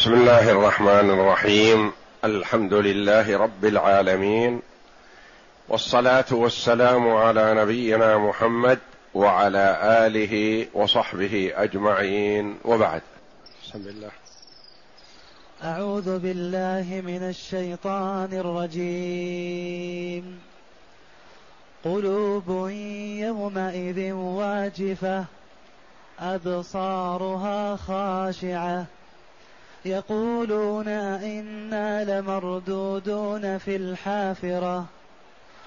بسم الله الرحمن الرحيم. الحمد لله رب العالمين. والصلاة والسلام على نبينا محمد وعلى آله وصحبه أجمعين. وبعد. بسم الله. أعوذ بالله من الشيطان الرجيم. قلوب يومئذ واجفة أبصارها خاشعة يقولون إنا لمردودون في الحافرة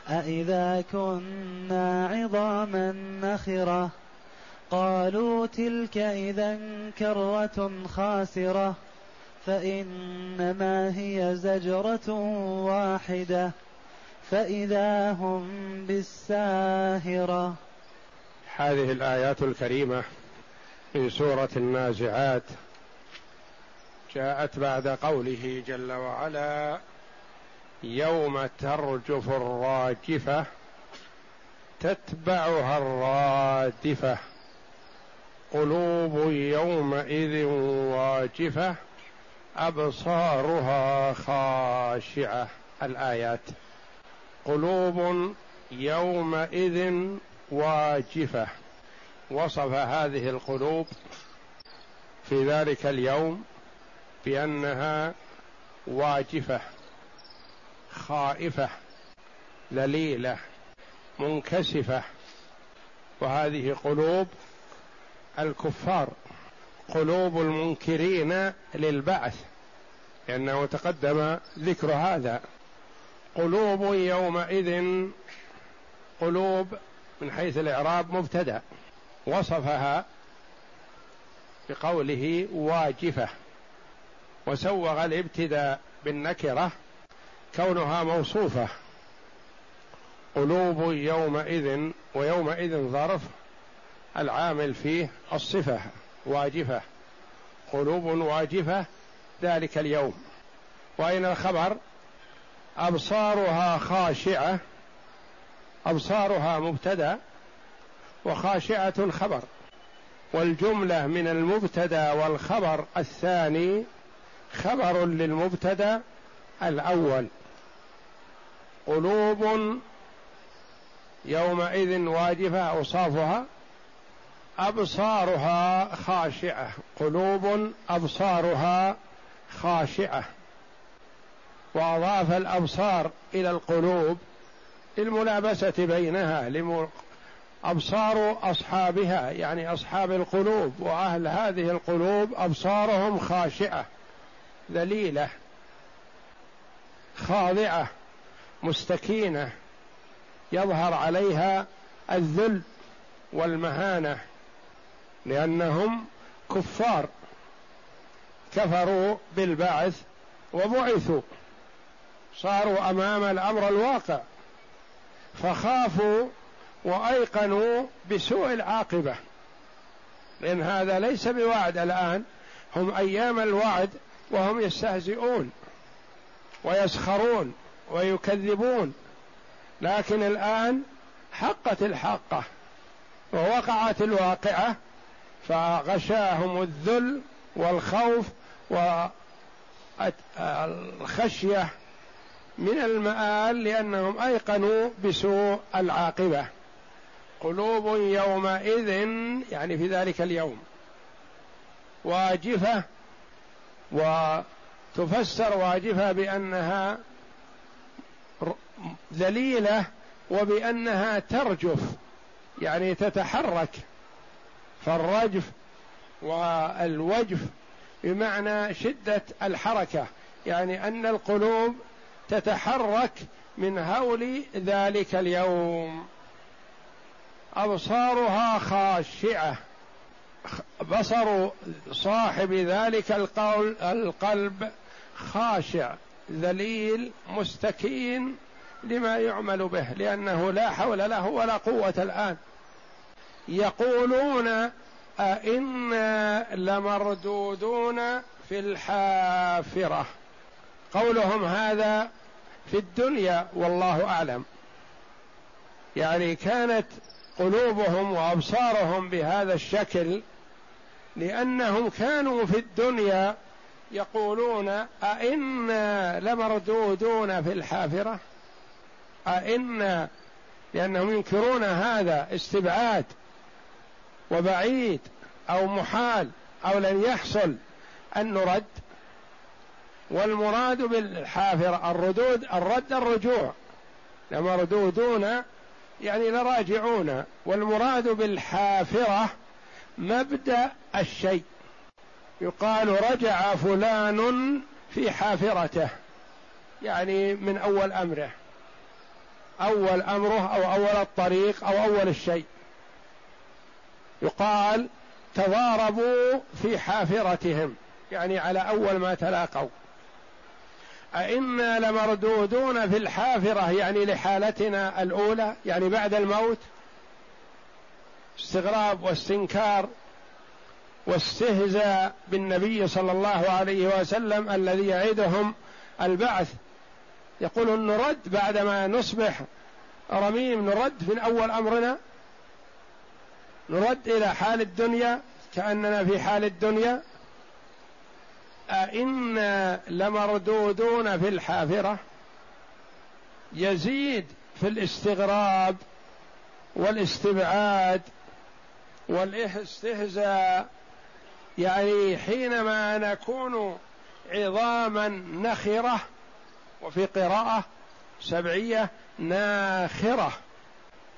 أإذا كنا عظاما نخرة. قالوا تلك إذا كرة خاسرة فإنما هي زجرة واحدة فإذا هم بالساهرة. هذه الآيات الكريمة من سورة النازعات. جاءت بعد قوله جل وعلا يوم ترجف الراجفة تتبعها الرادفة قلوب يومئذ واجفة أبصارها خاشعة. الآيات قلوب يومئذ واجفة. وصف هذه القلوب في ذلك اليوم بأنها واجفة خائفة ذليلة منكسفة. وهذه قلوب الكفار قلوب المنكرين للبعث لأنه تقدم ذكر هذا. قلوب يومئذ قلوب من حيث الإعراب مبتدأ وصفها بقوله واجفة. وسوغ الابتداء بالنكرة كونها موصوفة. قلوب يومئذ ويومئذ ظرف العامل فيه الصفة واجفة. قلوب واجفة ذلك اليوم. وأين الخبر؟ أبصارها خاشعة أبصارها مبتدأ وخاشعة خبر والجملة من المبتدأ والخبر الثاني خبر للمبتدأ الأول. قلوب يومئذ واجفة أوصافها أبصارها خاشعة. قلوب أبصارها خاشعة. وأضاف الأبصار إلى القلوب للملابسة بينها لم... أبصار أصحابها يعني أصحاب القلوب وأهل هذه القلوب أبصارهم خاشعة. ذليلة خاضعة مستكينة يظهر عليها الذل والمهانة لأنهم كفار كفروا بالبعث وبعثوا صاروا أمام الأمر الواقع فخافوا وأيقنوا بسوء العاقبة. لأن هذا ليس بوعد الآن هم أيام الوعد وهم يستهزئون ويسخرون ويكذبون لكن الآن حقت الحقة ووقعت الواقعة فغشاهم الذل والخوف والخشية من المآل لأنهم أيقنوا بسوء العاقبة. قلوب يومئذ يعني في ذلك اليوم واجفة وتفسر واجفة بأنها ذليلة وبأنها ترجف يعني تتحرك. فالرجف والوجف بمعنى شدة الحركة يعني أن القلوب تتحرك من هول ذلك اليوم. أبصارها خاشعة. بصر صاحب ذلك القول القلب خاشع ذليل مستكين لما يعمل به لأنه لا حول له ولا قوة الآن. يقولون أئنا لمردودون في الحافرة. قولهم هذا في الدنيا والله أعلم. يعني كانت قلوبهم وأبصارهم بهذا الشكل لأنهم كانوا في الدنيا يقولون أئنا لمردودون في الحافرة؟ أئنا لأنهم ينكرون هذا استبعاد وبعيد أو محال أو لن يحصل أن نرد. والمراد بالحافرة الردود الرد الرجوع. لمردودون يعني لراجعون. والمراد بالحافرة مبدأ الشيء. يقال رجع فلان في حافرته يعني من أول أمره. أول أمره أو أول الطريق أو أول الشيء. يقال تضاربوا في حافرتهم يعني على أول ما تلاقوا. أئنا لمردودون في الحافرة يعني لحالتنا الأولى يعني بعد الموت. استغراب واستنكار واستهزاء بالنبي صلى الله عليه وسلم الذي يعدهم البعث. يقول نرد بعدما نصبح. رميم نرد من أول أمرنا. نرد إلى حال الدنيا كأننا في حال الدنيا. أئنا لمردودون في الحافرة. يزيد في الاستغراب والاستبعاد والاستهزاء يعني حينما نكون عظاما نخرة وفي قراءة سبعية ناخرة.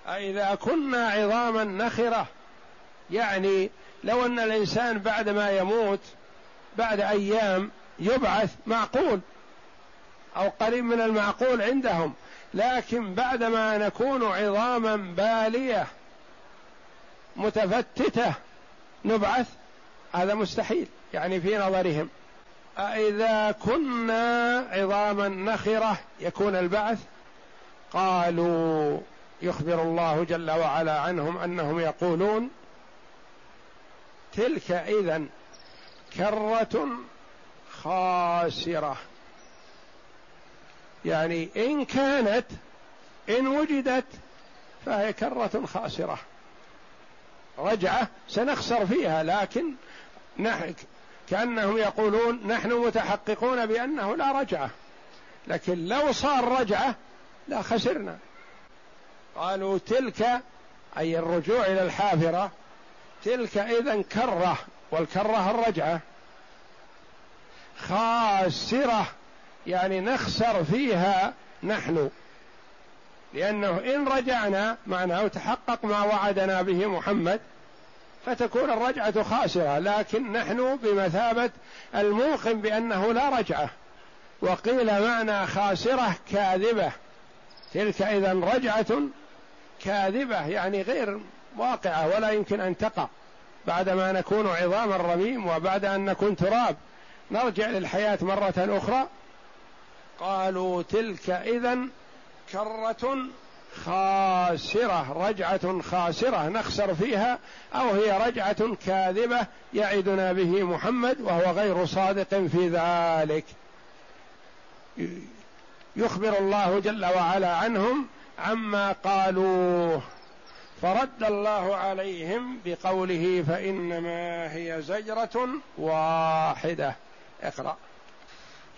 أإذا كنا عظاما نخرة يعني لو أن الإنسان بعد ما يموت بعد أيام يبعث معقول أو قريب من المعقول عندهم. لكن بعدما نكون عظاما بالية متفتتة نبعث هذا مستحيل يعني في نظرهم. أإذا كنا عظاما نخرة يكون البعث؟ قالوا يخبر الله جل وعلا عنهم أنهم يقولون تلك إذا كرة خاسرة. يعني إن كانت إن وجدت فهي كرة خاسرة. رجعة سنخسر فيها لكن نحن كأنهم يقولون نحن متحققون بأنه لا رجعة. لكن لو صار رجعة لا خسرنا. قالوا تلك أي الرجوع إلى الحافرة تلك إذا كرة والكرة الرجعة. خاسرة يعني نخسر فيها نحن. لأنه إن رجعنا معناه تحقق ما وعدنا به محمد فتكون الرجعة خاسرة لكن نحن بمثابة الموقن بأنه لا رجعة. وقيل معنى خاسرة كاذبة. تلك إذا رجعة كاذبة يعني غير واقعة ولا يمكن أن تقع. بعدما نكون عظام الرميم وبعد أن نكون تراب. نرجع للحياة مرة أخرى. قالوا تلك إذا كرة خاسرة رجعة خاسرة نخسر فيها أو هي رجعة كاذبة يعدنا به محمد وهو غير صادق في ذلك. يخبر الله جل وعلا عنهم عما قالوه. فرد الله عليهم بقوله فإنما هي زجرة واحدة. اقرأ.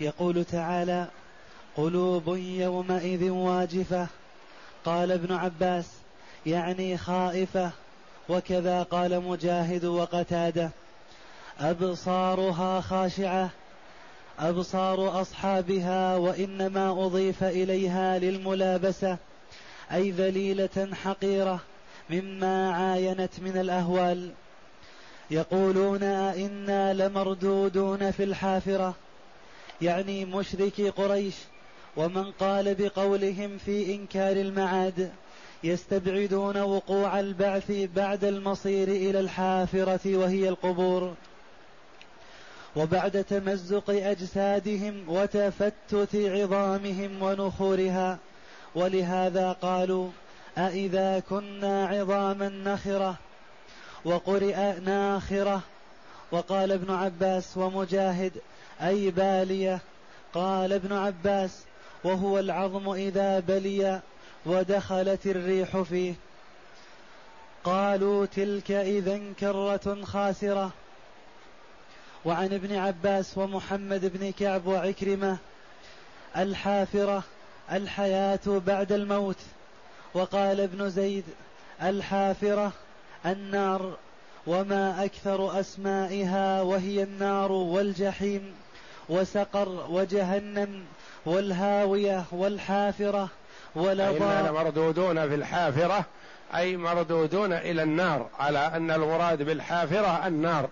يقول تعالى قلوب يومئذ واجفة قال ابن عباس يعني خائفة. وكذا قال مجاهد وقتادة أبصارها خاشعة أبصار أصحابها وإنما أضيف إليها للملابسة أي ذليلة حقيرة مما عاينت من الأهوال. يقولون أئنا لمردودون في الحافرة يعني مشركي قريش ومن قال بقولهم في إنكار المعاد يستبعدون وقوع البعث بعد المصير إلى الحافرة وهي القبور. وبعد تمزق أجسادهم وتفتت عظامهم ونخورها. ولهذا قالوا أإذا كنا عظاما نخرة؟ وقرئ ناخرة. وقال ابن عباس ومجاهد أي بالية؟ قال ابن عباس وهو العظم إذا بلي ودخلت الريح فيه. قالوا تلك إذا كرة خاسرة. وعن ابن عباس ومحمد بن كعب وعكرمة الحافرة الحياة بعد الموت. وقال ابن زيد الحافرة النار وما أكثر أسمائها وهي النار والجحيم وسقر وجهنم. والهاوية والحافرة إننا مردودون في الحافرة أي مردودون إلى النار على أن المراد بالحافرة النار.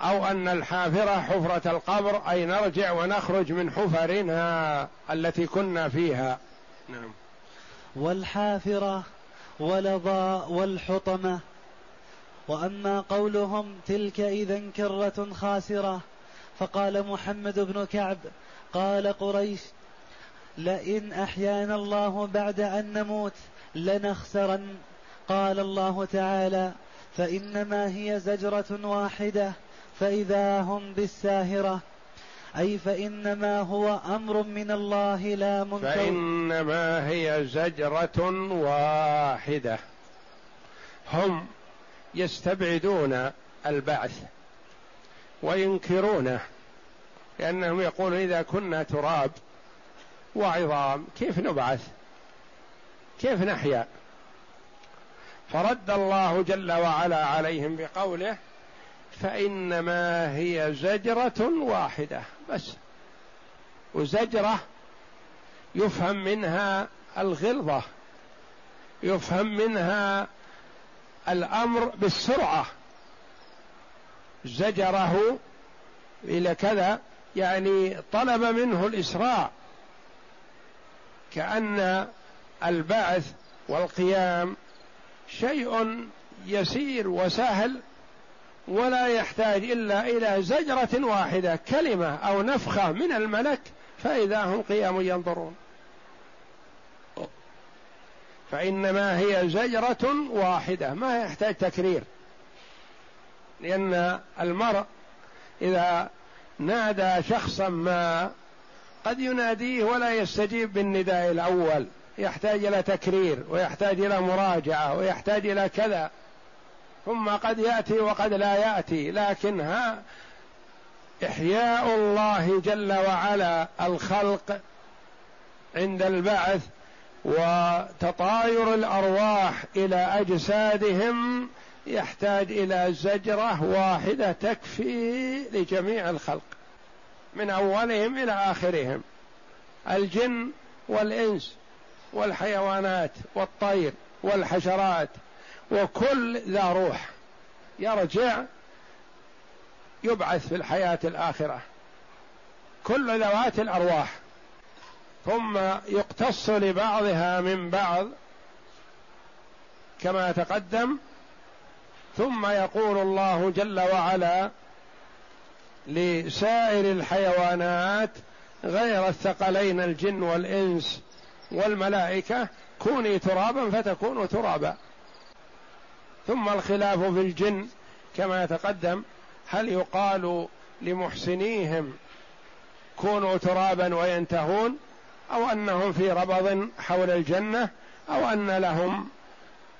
أو أن الحافرة حفرة القبر أي نرجع ونخرج من حفرنا التي كنا فيها. نعم. والحافرة ولظى والحطمة. وأما قولهم تلك إذا كرة خاسرة فقال محمد بن كعب قال قريش لئن أحيانا الله بعد أن نموت لنخسرن. قال الله تعالى فإنما هي زجرة واحدة فإذا هم بالساهرة. أي فإنما هو أمر من الله لا منكر. فإنما هي زجرة واحدة. هم يستبعدون البعث وينكرونه. لأنهم يقولون إذا كنا تراب وعظام كيف نبعث؟ كيف نحيا؟ فرد الله جل وعلا عليهم بقوله فإنما هي زجرة واحدة بس. وزجرة يفهم منها الغلظة يفهم منها الأمر بالسرعة. زجره إلى كذا يعني طلب منه الإسراع كأن البعث والقيام شيء يسير وسهل ولا يحتاج إلا إلى زجرة واحدة كلمة أو نفخة من الملك فإذا هم قيام ينظرون. فإنما هي زجرة واحدة ما يحتاج تكرير لأن المرء إذا نادى شخصا ما قد يناديه ولا يستجيب بالنداء الأول. يحتاج إلى تكرير ويحتاج إلى مراجعة ويحتاج إلى كذا. ثم قد يأتي وقد لا يأتي. لكنها إحياء الله جل وعلا الخلق عند البعث وتطاير الأرواح إلى أجسادهم يحتاج إلى زجرة واحدة تكفي لجميع الخلق. من أولهم إلى آخرهم. الجن والإنس والحيوانات والطير والحشرات وكل ذا روح. يرجع يبعث في الحياة الآخرة. كل ذوات الأرواح. ثم يقتص لبعضها من بعض كما تقدم ثم يقول الله جل وعلا لسائر الحيوانات غير الثقلين الجن والإنس والملائكة كوني ترابا فتكون ترابا. ثم الخلاف في الجن كما يتقدم هل يقال لمحسنيهم كونوا ترابا وينتهون أو أنهم في ربض حول الجنة أو أن لهم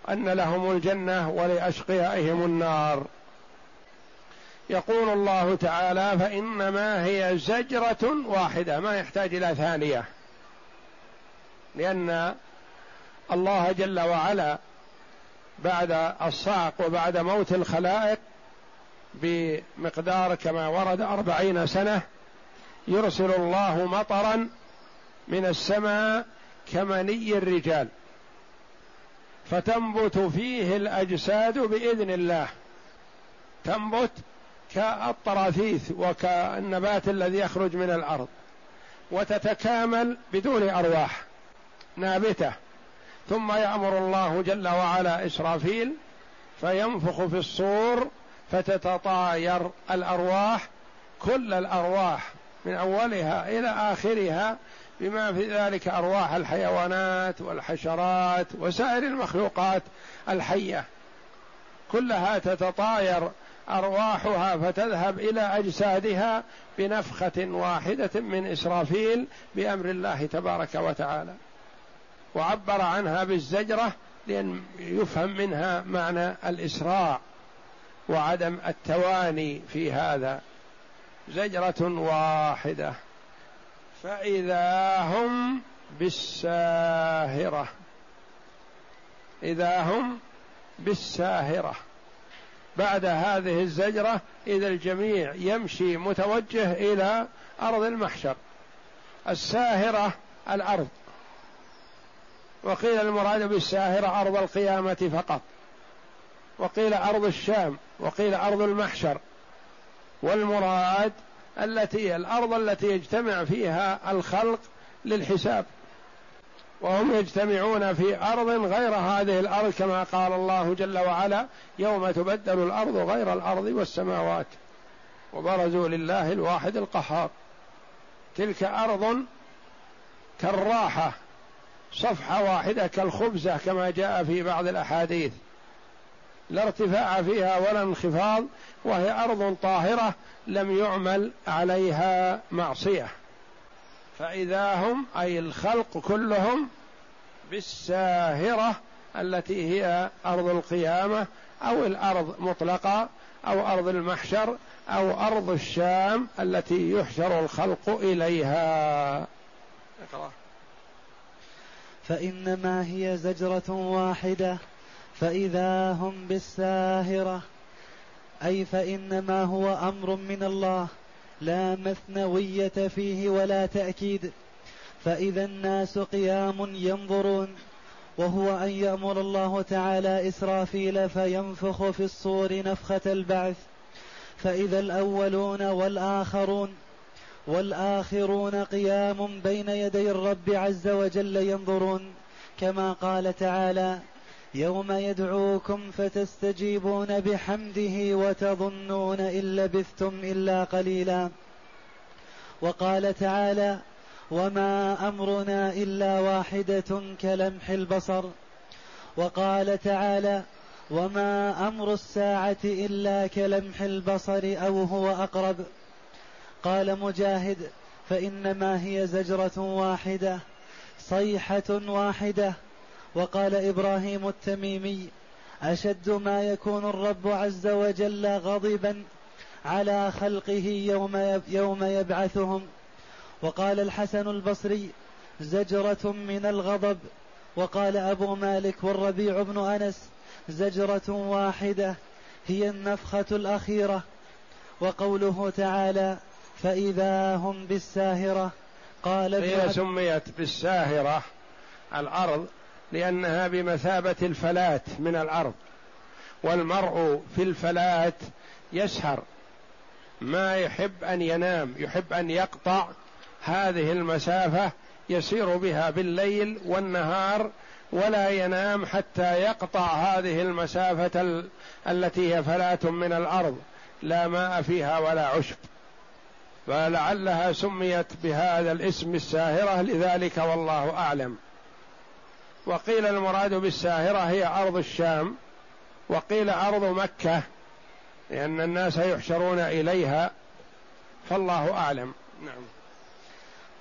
أن لهم الجنة ولأشقيائهم النار. يقول الله تعالى فإنما هي زجرة واحدة ما يحتاج إلى ثانية. لأن الله جل وعلا بعد الصعق وبعد موت الخلائق بمقدار كما ورد أربعين سنة يرسل الله مطرا من السماء كمني الرجال. فتنبت فيه الأجساد بإذن الله. تنبت كالطراثيث وكالنبات الذي يخرج من الأرض وتتكامل بدون أرواح نابتة. ثم يأمر الله جل وعلا إسرافيل فينفخ في الصور فتتطاير الأرواح كل الأرواح من أولها إلى آخرها بما في ذلك أرواح الحيوانات والحشرات وسائر المخلوقات الحية. كلها تتطاير أرواحها فتذهب إلى أجسادها بنفخة واحدة من إسرافيل بأمر الله تبارك وتعالى. وعبر عنها بالزجرة لأن يفهم منها معنى الإسراع وعدم التواني في هذا. زجرة واحدة. فإذا هم بالساهرة. إذا هم بالساهرة. بعد هذه الزجرة إذا الجميع يمشي متوجه إلى أرض المحشر. الساهرة الأرض. وقيل المراد بالساهرة أرض القيامة فقط. وقيل أرض الشام. وقيل أرض المحشر. والمراد التي الأرض التي يجتمع فيها الخلق للحساب. وهم يجتمعون في أرض غير هذه الأرض كما قال الله جل وعلا يوم تبدل الأرض غير الأرض والسماوات. وبرزوا لله الواحد القهار. تلك أرض كالراحة صفحة واحدة كالخبزة كما جاء في بعض الأحاديث. لا ارتفاع فيها ولا انخفاض وهي أرض طاهرة لم يعمل عليها معصية فإذا هم أي الخلق كلهم بالساهرة التي هي أرض القيامة أو الأرض مطلقة أو أرض المحشر أو أرض الشام التي يحشر الخلق إليها اقرأ. فإنما هي زجرة واحدة فإذا هم بالساهرة أي فإنما هو أمر من الله لا مثنوية فيه ولا تأكيد. فإذا الناس قيام ينظرون وهو أن يأمر الله تعالى إسرافيل فينفخ في الصور نفخة البعث. فإذا الأولون والآخرون والآخرون قيام بين يدي الرب عز وجل ينظرون كما قال تعالى يوم يدعوكم فتستجيبون بحمده وتظنون إن لبثتم إلا قليلا. وقال تعالى وما أمرنا إلا واحدة كلمح البصر. وقال تعالى وما أمر الساعة إلا كلمح البصر أو هو أقرب. قال مجاهد فإنما هي زجرة واحدة صيحة واحدة وقال إبراهيم التميمي أشد ما يكون الرب عز وجل غضبا على خلقه يوم يوم يبعثهم. وقال الحسن البصري زجرة من الغضب. وقال أبو مالك والربيع بن أنس زجرة واحدة هي النفخة الأخيرة. وقوله تعالى فإذا هم بالساهرة قال هي سميت بالساهرة الأرض لأنها بمثابة الفلاة من الأرض والمرء في الفلاة يسهر. ما يحب أن ينام يحب أن يقطع هذه المسافة يسير بها بالليل والنهار ولا ينام حتى يقطع هذه المسافة ال... التي هي فلاة من الأرض. لا ماء فيها ولا عشب. فلعلها سميت بهذا الاسم الساهرة لذلك والله أعلم. وقيل المراد بالساهرة هي أرض الشام وقيل أرض مكة لأن الناس يحشرون إليها فالله أعلم. نعم.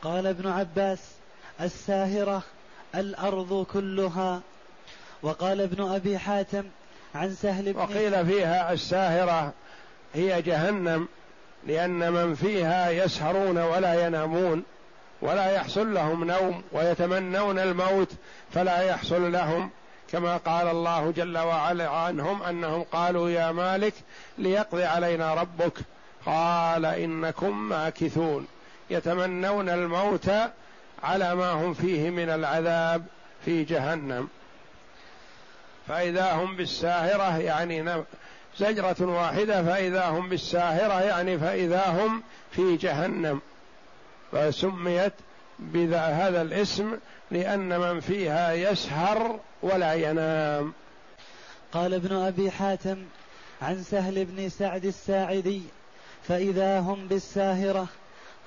قال ابن عباس الساهرة الأرض كلها. وقال ابن أبي حاتم عن سهل بن وقيل فيها الساهرة هي جهنم لأن من فيها يسهرون ولا ينامون. ولا يحصل لهم نوم ويتمنون الموت فلا يحصل لهم كما قال الله جل وعلا عنهم أنهم قالوا يا مالك ليقضي علينا ربك. قال إنكم ماكثون. يتمنون الموت على ما هم فيه من العذاب في جهنم. فإذا هم بالساهرة يعني زجرة واحدة فإذا هم بالساهرة يعني فإذا هم في جهنم. فسميت بهذا الاسم لأن من فيها يسهر ولا ينام. قال ابن أبي حاتم عن سهل بن سعد الساعدي فإذا هم بالساهرة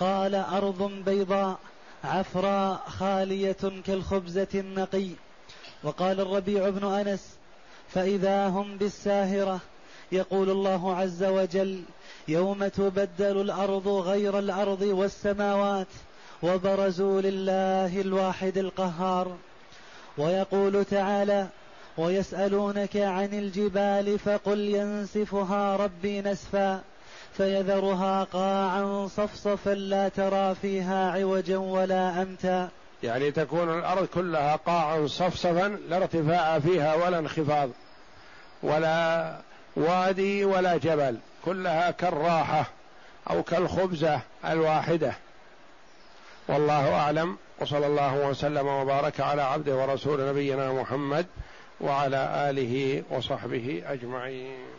قال أرض بيضاء عفراء خالية كالخبزة النقي. وقال الربيع بن أنس فإذا هم بالساهرة يقول الله عز وجل يوم تبدل الأرض غير الأرض والسماوات وبرزوا لله الواحد القهار. ويقول تعالى ويسألونك عن الجبال فقل ينسفها ربي نسفا فيذرها قاعا صفصفا لا ترى فيها عوجا ولا أمتا. يعني تكون الأرض كلها قاعا صفصفا لا ارتفاع فيها ولا انخفاض ولا وادي ولا جبل كلها كالراحة أو كالخبزة الواحدة. والله أعلم وصلى الله وسلم وبارك على عبده ورسول نبينا محمد وعلى آله وصحبه أجمعين.